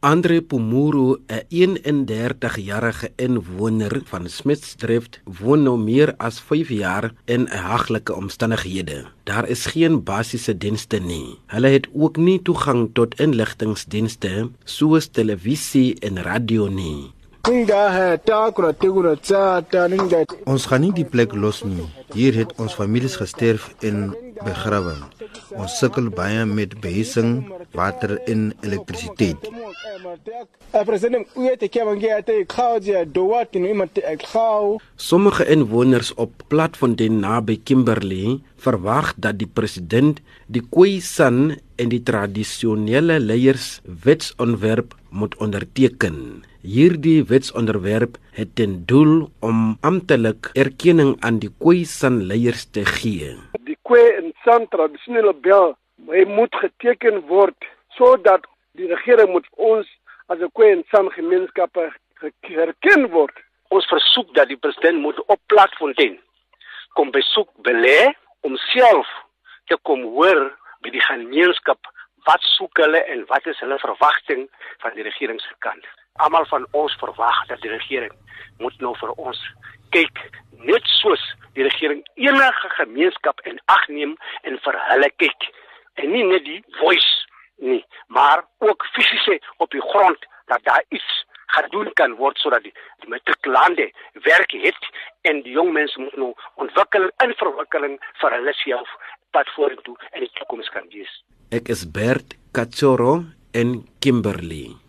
Andre Pomoro, 'n 31-jarige inwoner van Smitsdrift, woon nou meer as 5 jaar in 'n haglike omstandighede. Daar is geen basiese dienste nie. Hulle het ook nie toegang tot inligtingdienste soos televisie en radio nie. Ons gaan nie die plek los nie. Hier het ons families gesterf en begrawe. Ons sukkel baie met behuising, water en elektrisiteit. Sommige inwoners op Platfontein naby Kimberley verwag dat die president die Khoisan en die tradisionele leiers wetsontwerp moet onderteken. Hierdie wetsonderwerp het ten doel om amptelik erkenning aan die Khoisan leiers te gee. Die Khoi en San tradisionele bel moet geteken word sodat die regering moet ons as 'n Khoi en San gemeenskappe herken word. Ons versoek dat die president moet op Platfontein kom besoek belê om self te kom hoor by die gemeenskap soek hulle en wat is hulle verwagting van die regering se kant. Almal van ons verwag dat die regering moet nou vir ons kyk net soos die regering enige gemeenskap in ag neem en vir hulle kyk en nie net die voice nie maar ook fisies op die grond dat daar iets gedoen kan word sodat die, die matrikulande werk het en die jong mense moet nou ontwikkel in verwikkeling vir hulle self pad vorentoe en die toekoms kan wees. Ek is Bert Kachoro en Kimberley.